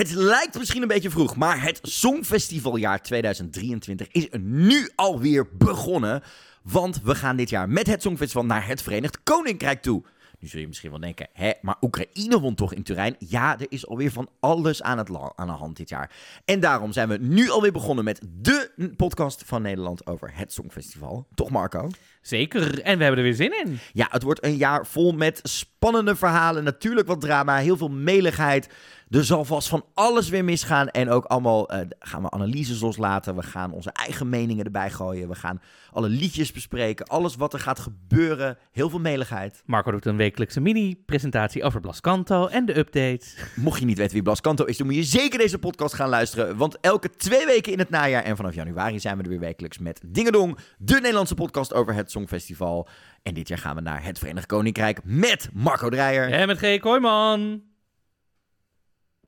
Het lijkt misschien een beetje vroeg, maar het Songfestivaljaar 2023 is nu alweer begonnen. Want we gaan dit jaar met het Songfestival naar het Verenigd Koninkrijk toe. Nu zul je misschien wel denken, hè, maar Oekraïne won toch in Turijn? Ja, er is alweer van alles aan, het aan de hand dit jaar. En daarom zijn we nu alweer begonnen met de podcast van Nederland over het Songfestival. Toch Marco? Zeker, en we hebben er weer zin in. Ja, het wordt een jaar vol met spannende verhalen, natuurlijk wat drama, heel veel meligheid. Er zal vast van alles weer misgaan en ook allemaal eh, gaan we analyses loslaten. We gaan onze eigen meningen erbij gooien. We gaan alle liedjes bespreken, alles wat er gaat gebeuren. Heel veel meligheid. Marco doet een wekelijkse mini-presentatie over Blascanto en de updates. Mocht je niet weten wie Blas Kanto is, dan moet je zeker deze podcast gaan luisteren. Want elke twee weken in het najaar en vanaf januari zijn we er weer wekelijks met Dingedong, de Nederlandse podcast over het Songfestival. En dit jaar gaan we naar het Verenigd Koninkrijk met Marco Dreyer. En met G. Kooijman.